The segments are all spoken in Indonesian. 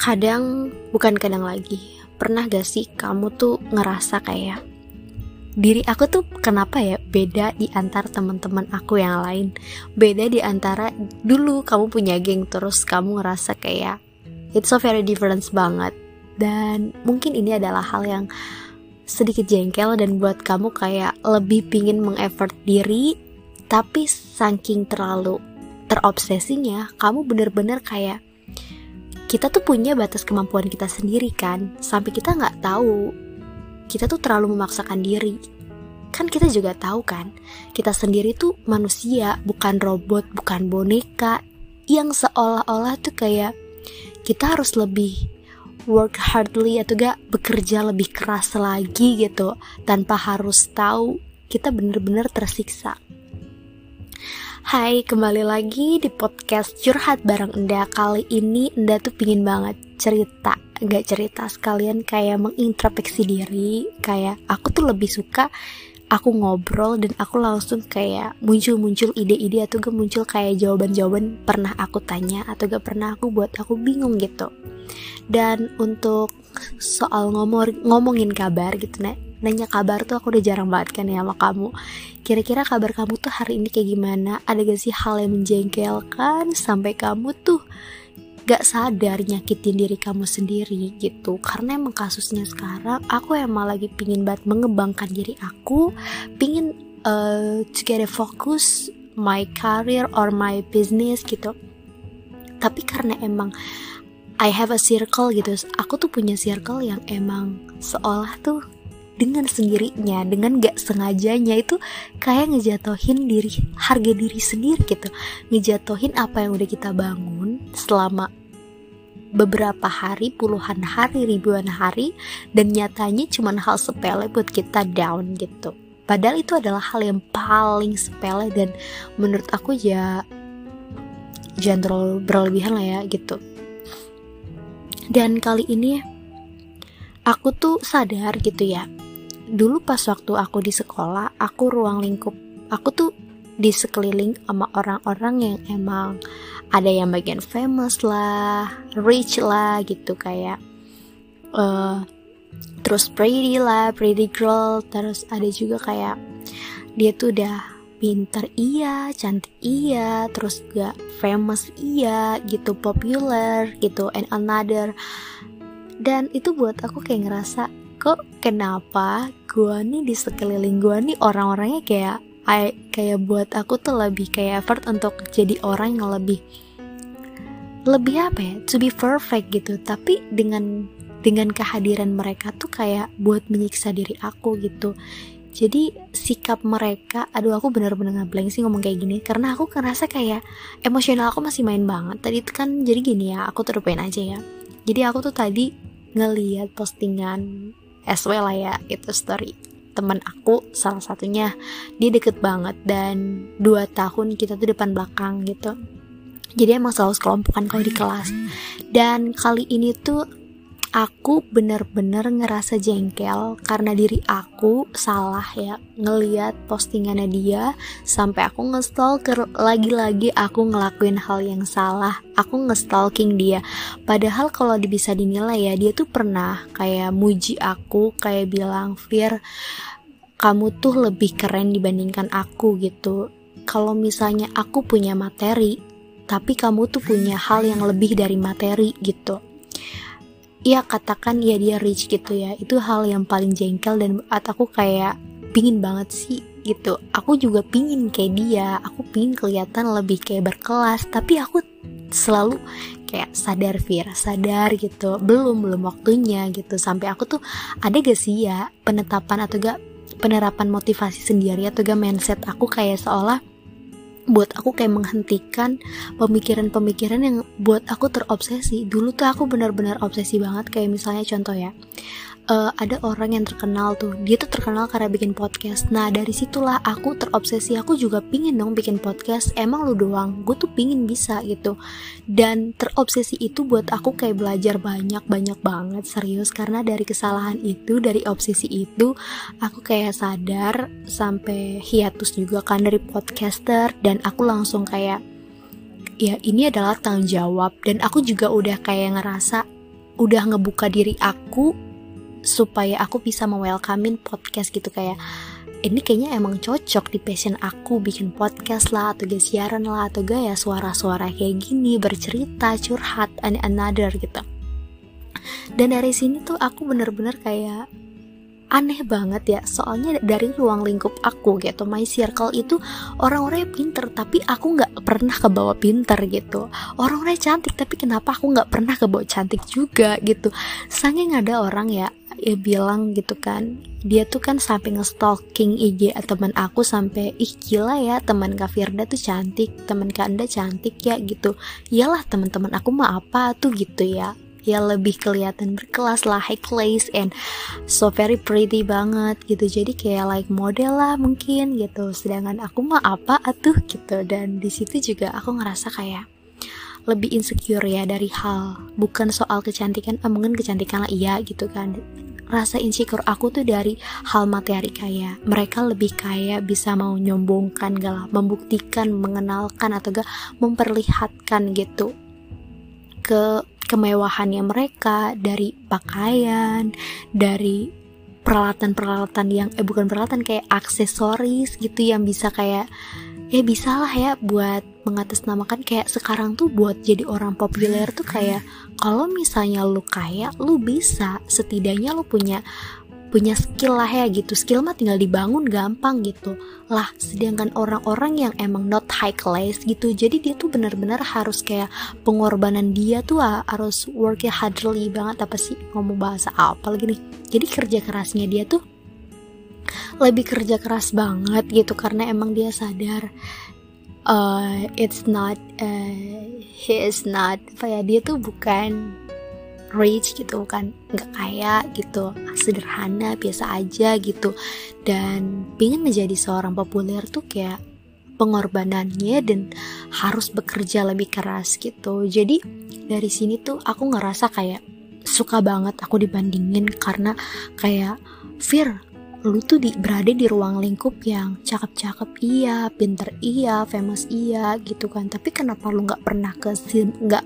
kadang bukan kadang lagi. Pernah gak sih kamu tuh ngerasa kayak diri aku tuh kenapa ya beda di antara teman-teman aku yang lain? Beda di antara dulu kamu punya geng terus kamu ngerasa kayak it's so very different banget. Dan mungkin ini adalah hal yang sedikit jengkel dan buat kamu kayak lebih pingin mengeffort diri tapi saking terlalu terobsesinya kamu bener-bener kayak kita tuh punya batas kemampuan kita sendiri kan? Sampai kita nggak tahu kita tuh terlalu memaksakan diri. Kan kita juga tahu kan? Kita sendiri tuh manusia bukan robot bukan boneka yang seolah-olah tuh kayak kita harus lebih work hardly atau gak bekerja lebih keras lagi gitu tanpa harus tahu kita bener-bener tersiksa Hai, kembali lagi di podcast Curhat Bareng Enda. Kali ini Enda tuh pingin banget cerita. Gak cerita sekalian kayak mengintrospeksi diri. Kayak aku tuh lebih suka aku ngobrol dan aku langsung kayak muncul-muncul ide-ide atau gak muncul kayak jawaban-jawaban pernah aku tanya atau gak pernah aku buat aku bingung gitu. Dan untuk soal ngomong ngomongin kabar gitu nek nanya kabar tuh aku udah jarang banget kan ya sama kamu. Kira-kira kabar kamu tuh hari ini kayak gimana? Ada gak sih hal yang menjengkelkan sampai kamu tuh gak sadar nyakitin diri kamu sendiri gitu? Karena emang kasusnya sekarang aku emang lagi pingin banget mengembangkan diri aku. Pingin uh, to get a focus my career or my business gitu. Tapi karena emang I have a circle gitu aku tuh punya circle yang emang seolah tuh dengan sendirinya dengan gak sengajanya itu kayak ngejatohin diri harga diri sendiri gitu ngejatohin apa yang udah kita bangun selama beberapa hari, puluhan hari, ribuan hari dan nyatanya cuma hal sepele buat kita down gitu. Padahal itu adalah hal yang paling sepele dan menurut aku ya terlalu berlebihan lah ya gitu. Dan kali ini aku tuh sadar gitu ya dulu pas waktu aku di sekolah aku ruang lingkup aku tuh di sekeliling sama orang-orang yang emang ada yang bagian famous lah, rich lah gitu kayak uh, terus pretty lah, pretty girl, terus ada juga kayak dia tuh udah pinter iya, cantik iya, terus gak famous iya gitu, popular gitu, and another. Dan itu buat aku kayak ngerasa kok kenapa gua nih di sekeliling gua nih orang-orangnya kayak kayak buat aku tuh lebih kayak effort untuk jadi orang yang lebih lebih apa ya to be perfect gitu. Tapi dengan dengan kehadiran mereka tuh kayak buat menyiksa diri aku gitu. Jadi sikap mereka aduh aku bener-bener ngeblank sih ngomong kayak gini karena aku ngerasa kayak emosional aku masih main banget. Tadi itu kan jadi gini ya aku terpain aja ya. Jadi aku tuh tadi ngeliat postingan SW lah ya itu story teman aku salah satunya. Dia deket banget dan dua tahun kita tuh depan belakang gitu. Jadi emang selalu sekelompokan kalau di kelas. Dan kali ini tuh aku bener-bener ngerasa jengkel karena diri aku salah ya ngeliat postingannya dia sampai aku ngestalker. Lagi-lagi aku ngelakuin hal yang salah. Aku ngestalking dia. Padahal kalau bisa dinilai ya dia tuh pernah kayak muji aku kayak bilang Fir kamu tuh lebih keren dibandingkan aku gitu. Kalau misalnya aku punya materi tapi kamu tuh punya hal yang lebih dari materi gitu ya katakan ya dia rich gitu ya. Itu hal yang paling jengkel dan buat aku kayak pingin banget sih gitu. Aku juga pingin kayak dia. Aku pingin kelihatan lebih kayak berkelas. Tapi aku selalu kayak sadar Fir. Sadar gitu. Belum belum waktunya gitu. Sampai aku tuh ada gak sih ya penetapan atau gak penerapan motivasi sendiri atau gak mindset aku kayak seolah buat aku kayak menghentikan pemikiran-pemikiran yang buat aku terobsesi. Dulu tuh aku benar-benar obsesi banget kayak misalnya contoh ya uh, ada orang yang terkenal tuh. Dia tuh terkenal karena bikin podcast. Nah dari situlah aku terobsesi. Aku juga pingin dong bikin podcast. Emang lu doang. Gue tuh pingin bisa gitu. Dan terobsesi itu buat aku kayak belajar banyak banyak banget. Serius karena dari kesalahan itu dari obsesi itu aku kayak sadar sampai hiatus juga kan dari podcaster. Dan aku langsung kayak ya ini adalah tanggung jawab. Dan aku juga udah kayak ngerasa udah ngebuka diri aku supaya aku bisa mewelcomein podcast gitu kayak ini kayaknya emang cocok di passion aku bikin podcast lah atau gak siaran lah atau gak ya suara-suara kayak gini bercerita curhat and another gitu. Dan dari sini tuh aku bener-bener kayak aneh banget ya soalnya dari ruang lingkup aku gitu my circle itu orang-orangnya pinter tapi aku nggak pernah ke bawah pinter gitu. Orang-orangnya cantik tapi kenapa aku nggak pernah ke bawah cantik juga gitu? Saking ada orang ya ya bilang gitu kan dia tuh kan sampai nge-stalking IG teman aku sampai ih gila ya teman Kak Firda tuh cantik teman Kak Anda cantik ya gitu. Iyalah teman-teman aku mah apa tuh gitu ya. Ya lebih kelihatan berkelas lah high class and so very pretty banget gitu. Jadi kayak like model lah mungkin gitu. Sedangkan aku mah apa atuh gitu. Dan di situ juga aku ngerasa kayak lebih insecure ya dari hal. Bukan soal kecantikan eh, mungkin kecantikan lah iya gitu kan. Rasa insecure aku tuh dari hal materi kayak mereka lebih kaya bisa mau nyombongkan gak membuktikan mengenalkan atau gak memperlihatkan gitu. Ke kemewahannya mereka dari pakaian, dari peralatan-peralatan yang eh bukan peralatan kayak aksesoris gitu yang bisa kayak ya bisa lah ya buat mengatasnamakan kayak sekarang tuh buat jadi orang populer tuh kayak kalau misalnya lu kaya lu bisa. Setidaknya lu punya punya skill lah ya gitu. Skill mah tinggal dibangun gampang gitu. Lah sedangkan orang-orang yang emang not high class gitu jadi dia tuh benar-benar harus kayak pengorbanan dia tuh harus work hardly banget. Apa sih? Ngomong bahasa apa lagi nih? Jadi kerja kerasnya dia tuh lebih kerja keras banget gitu karena emang dia sadar uh, it's not uh, he is not ya dia tuh bukan rich gitu kan nggak kaya gitu sederhana biasa aja gitu. Dan pingin menjadi seorang populer tuh kayak pengorbanannya dan harus bekerja lebih keras gitu. Jadi dari sini tuh aku ngerasa kayak suka banget aku dibandingin karena kayak Fir lu tuh di, berada di ruang lingkup yang cakep-cakep iya, pinter iya, famous iya gitu kan. Tapi kenapa lu nggak pernah ke nggak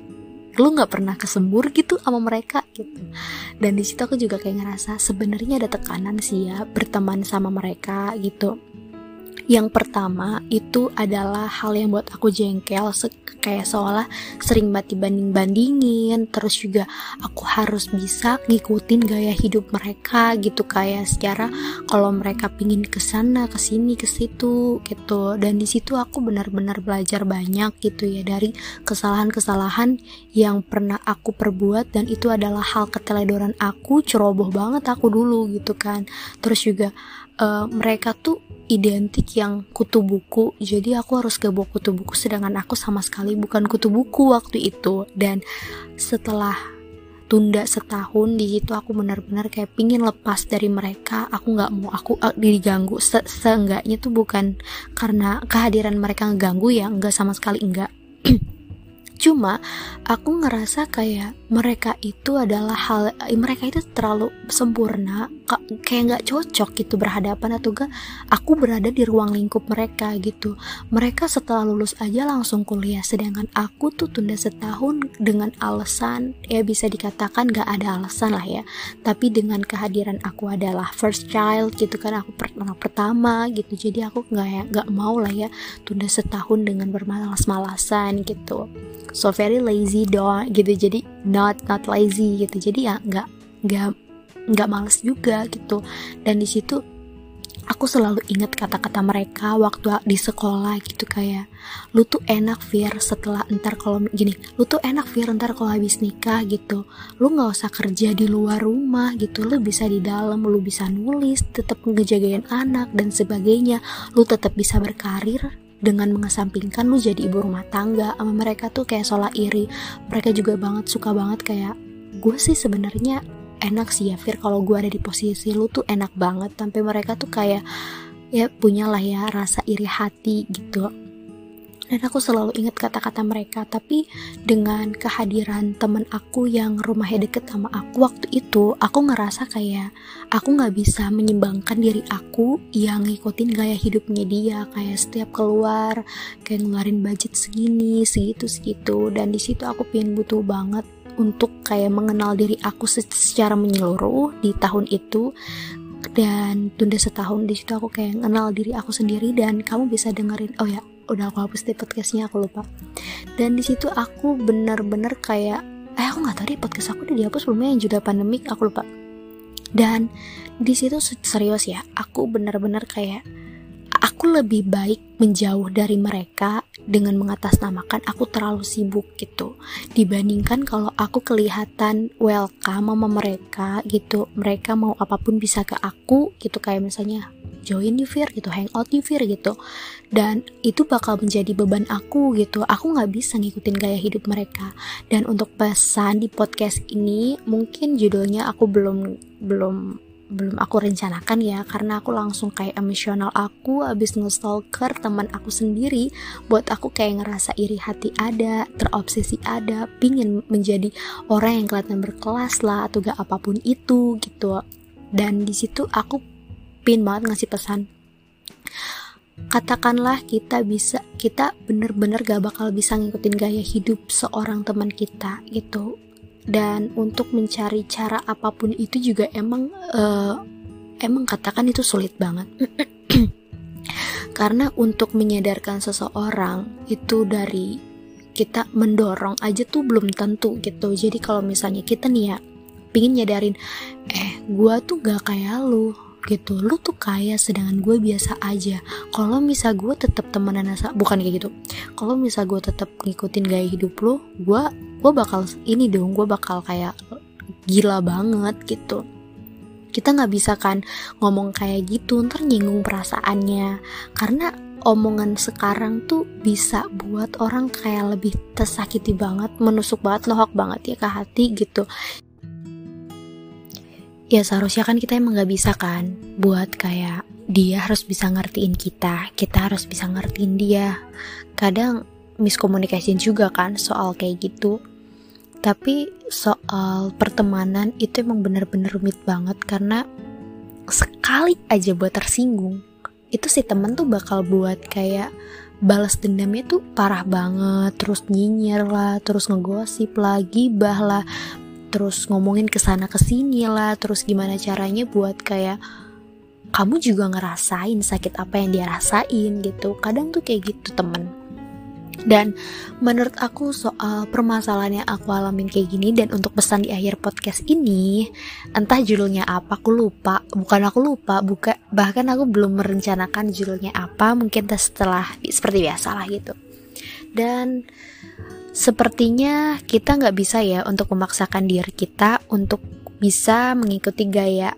lu nggak pernah kesembur gitu sama mereka gitu dan di situ aku juga kayak ngerasa sebenarnya ada tekanan sih ya berteman sama mereka gitu yang pertama itu adalah hal yang buat aku jengkel kayak seolah sering banget dibanding-bandingin. Terus juga aku harus bisa ngikutin gaya hidup mereka gitu kayak secara kalau mereka pingin ke sana ke sini ke situ gitu. Dan di situ aku benar-benar belajar banyak gitu ya dari kesalahan-kesalahan yang pernah aku perbuat. Dan itu adalah hal keteledoran aku ceroboh banget aku dulu gitu kan. Terus juga uh, mereka tuh identik yang kutu buku. Jadi aku harus bawa kutu buku sedangkan aku sama sekali bukan kutu buku waktu itu. Dan setelah tunda setahun di situ aku benar-benar kayak pingin lepas dari mereka. Aku nggak mau aku uh, diganggu. Se seenggaknya tuh bukan karena kehadiran mereka ngeganggu ya enggak sama sekali enggak cuma aku ngerasa kayak mereka itu adalah hal mereka itu terlalu sempurna kayak nggak cocok gitu berhadapan atau gak aku berada di ruang lingkup mereka gitu. Mereka setelah lulus aja langsung kuliah sedangkan aku tuh tunda setahun dengan alasan ya bisa dikatakan gak ada alasan lah ya. Tapi dengan kehadiran aku adalah first child gitu kan aku anak pertama gitu. Jadi aku nggak nggak mau lah ya tunda setahun dengan bermalas-malasan gitu so very lazy doang gitu. Jadi not not lazy gitu. Jadi ya nggak nggak nggak males juga gitu. Dan di situ aku selalu ingat kata-kata mereka waktu di sekolah gitu kayak lu tuh enak Fir setelah entar kalau gini lu tuh enak Fir entar kalau habis nikah gitu. Lu nggak usah kerja di luar rumah gitu. Lu bisa di dalam lu bisa nulis tetap ngejagain anak dan sebagainya. Lu tetap bisa berkarir dengan mengesampingkan lu jadi ibu rumah tangga. Sama mereka tuh kayak soal iri. Mereka juga banget suka banget kayak gue sih sebenarnya enak sih ya Fir. Kalau gue ada di posisi lu tuh enak banget. Sampai mereka tuh kayak ya punyalah ya rasa iri hati gitu dan aku selalu ingat kata-kata mereka tapi dengan kehadiran temen aku yang rumahnya deket sama aku waktu itu aku ngerasa kayak aku nggak bisa menyimbangkan diri aku yang ngikutin gaya hidupnya dia kayak setiap keluar kayak ngeluarin budget segini segitu segitu. Dan di situ aku pengen butuh banget untuk kayak mengenal diri aku secara menyeluruh di tahun itu. Dan tunda setahun di situ aku kayak kenal diri aku sendiri dan kamu bisa dengerin oh ya udah aku hapus di podcastnya aku lupa. Dan di situ aku bener-bener kayak eh aku nggak tahu deh podcast aku udah dihapus belum ya? Yang juga pandemik aku lupa. Dan di situ serius ya aku bener-bener kayak aku lebih baik menjauh dari mereka dengan mengatasnamakan aku terlalu sibuk gitu. Dibandingkan kalau aku kelihatan welcome sama mereka gitu. Mereka mau apa pun bisa ke aku gitu. Kayak misalnya join di Fir gitu hangout di Fir gitu. Dan itu bakal menjadi beban aku gitu. Aku nggak bisa ngikutin gaya hidup mereka. Dan untuk pesan di podcast ini mungkin judulnya aku belum belum belum aku rencanakan ya karena aku langsung kayak emosional aku abis nge-stalker teman aku sendiri buat aku kayak ngerasa iri hati ada terobsesi ada pingin menjadi orang yang kelihatan berkelas lah atau gak apa pun itu gitu. Dan di situ aku pin banget ngasih pesan katakanlah kita bisa kita bener-bener gak bakal bisa ngikutin gaya hidup seorang teman kita gitu dan untuk mencari cara apa pun itu juga emang uh, emang katakan itu sulit banget. Karena untuk menyadarkan seseorang itu dari kita mendorong aja tuh belum tentu gitu. Jadi kalau misalnya kita nih ya pingin nyadarin eh gua tuh gak kayak lu gitu. Lu tuh kaya sedangkan gue biasa aja. Kalau misal gue tetap temenan asa bukan kayak gitu. Kalau misal gue tetap ngikutin gaya hidup lu gue gue bakal ini dong gue bakal kayak gila banget gitu. Kita nggak bisa kan ngomong kayak gitu ntar nyinggung perasaannya. Karena omongan sekarang tuh bisa buat orang kayak lebih tersakiti banget menusuk banget lohok banget ya ke hati gitu ya seharusnya kan kita emang gak bisa kan buat kayak dia harus bisa ngertiin kita kita harus bisa ngertiin dia. Kadang miskomunikasi juga kan soal kayak gitu. Tapi soal pertemanan itu emang bener-bener rumit banget karena sekali aja buat tersinggung itu si temen tuh bakal buat kayak balas dendamnya tuh parah banget terus nyinyir lah terus ngegosip lagi bah lah terus ngomongin ke sana ke sini lah. Terus gimana caranya buat kayak kamu juga ngerasain sakit apa yang dia rasain gitu. Kadang tuh kayak gitu temen. Dan menurut aku soal permasalahan yang aku alamin kayak gini dan untuk pesan di akhir podcast ini entah judulnya apa aku lupa. Bukan aku lupa buka bahkan aku belum merencanakan judulnya apa. Mungkin setelah seperti biasa lah gitu. Dan Sepertinya kita nggak bisa ya untuk memaksakan diri kita untuk bisa mengikuti gaya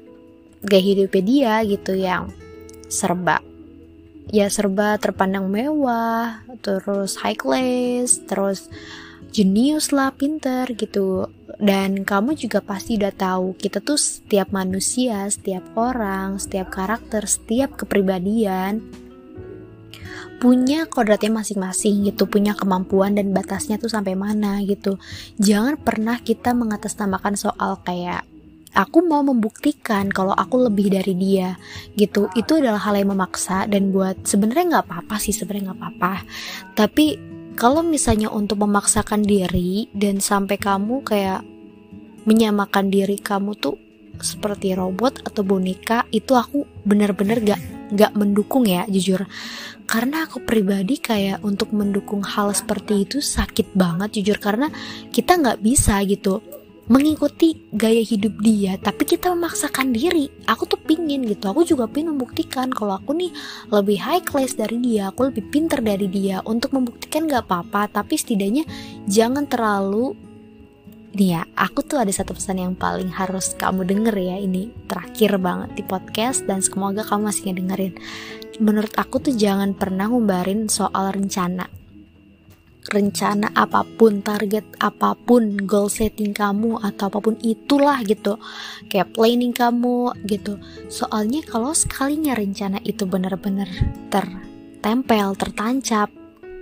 gaya hidupnya dia gitu yang serba ya serba terpandang mewah, terus high class, terus jenius lah, pinter gitu. Dan kamu juga pasti udah tahu kita tuh setiap manusia, setiap orang, setiap karakter, setiap kepribadian punya kodratnya masing-masing gitu, punya kemampuan dan batasnya tuh sampai mana gitu. Jangan pernah kita mengatasnamakan soal kayak aku mau membuktikan kalau aku lebih dari dia gitu. Itu adalah hal yang memaksa dan buat sebenarnya nggak apa-apa sih sebenarnya nggak apa-apa. Tapi kalau misalnya untuk memaksakan diri dan sampai kamu kayak menyamakan diri kamu tuh seperti robot atau boneka itu aku bener-bener gak gak mendukung ya jujur karena aku pribadi kayak untuk mendukung hal seperti itu sakit banget jujur. Karena kita nggak bisa gitu mengikuti gaya hidup dia tapi kita memaksakan diri. Aku tuh pingin gitu. Aku juga pingin membuktikan kalau aku nih lebih high class dari dia aku lebih pinter dari dia. Untuk membuktikan gak apa-apa tapi setidaknya jangan terlalu nih ya aku tuh ada satu pesan yang paling harus kamu denger ya ini terakhir banget di podcast dan semoga kamu masih ngedengerin menurut aku tuh jangan pernah ngumbarin soal rencana rencana apa pun, target apa pun, goal setting kamu atau apa pun itulah gitu. Kayak planning kamu gitu. Soalnya kalau sekalinya rencana itu benar-benar tertempel, tertancap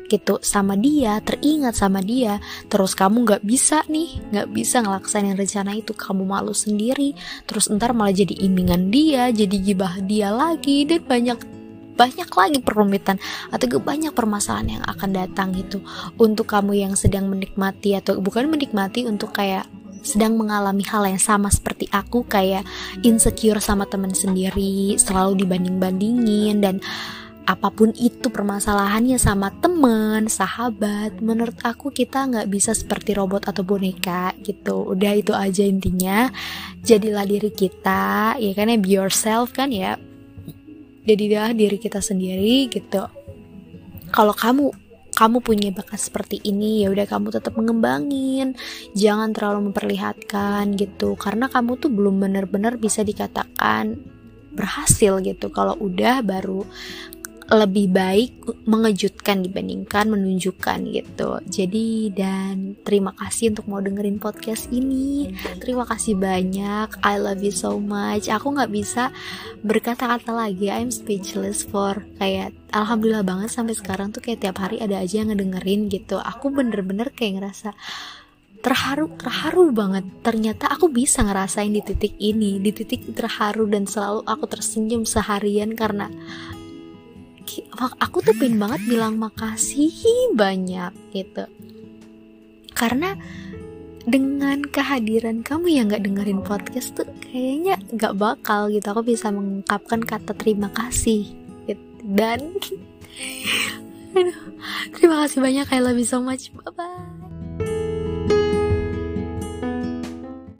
gitu sama dia, teringat sama dia, terus kamu nggak bisa nih, nggak bisa ngelaksanin rencana itu, kamu malu sendiri, terus ntar malah jadi imbingan dia, jadi gibah dia lagi, dan banyak banyak lagi perumitan atau banyak permasalahan yang akan datang gitu untuk kamu yang sedang menikmati atau bukan menikmati untuk kayak sedang mengalami hal yang sama seperti aku kayak insecure sama teman sendiri selalu dibanding-bandingin dan apa pun itu permasalahannya sama temen, sahabat, menurut aku kita nggak bisa seperti robot atau boneka gitu. Udah itu aja intinya. Jadilah diri kita, ya kan ya be yourself kan ya. Jadilah diri kita sendiri gitu. Kalau kamu kamu punya bakat seperti ini ya udah kamu tetap mengembangin. Jangan terlalu memperlihatkan gitu. Karena kamu tuh belum benar-benar bisa dikatakan berhasil gitu. Kalau udah baru lebih baik mengejutkan dibandingkan menunjukkan gitu. Jadi dan terima kasih untuk mau dengerin podcast ini. Terima kasih banyak. I love you so much. Aku nggak bisa berkata-kata lagi. I'm speechless for kayak alhamdulillah banget sampai sekarang tuh kayak tiap hari ada aja yang ngedengerin gitu. Aku bener-bener kayak ngerasa terharu terharu banget ternyata aku bisa ngerasain di titik ini di titik terharu dan selalu aku tersenyum seharian karena aku tuh pengen banget bilang makasih banyak gitu. Karena dengan kehadiran kamu yang gak dengerin podcast tuh kayaknya gak bakal gitu. Aku bisa mengungkapkan kata terima kasih gitu. dan aduh, terima kasih banyak. I love you so much. Bye bye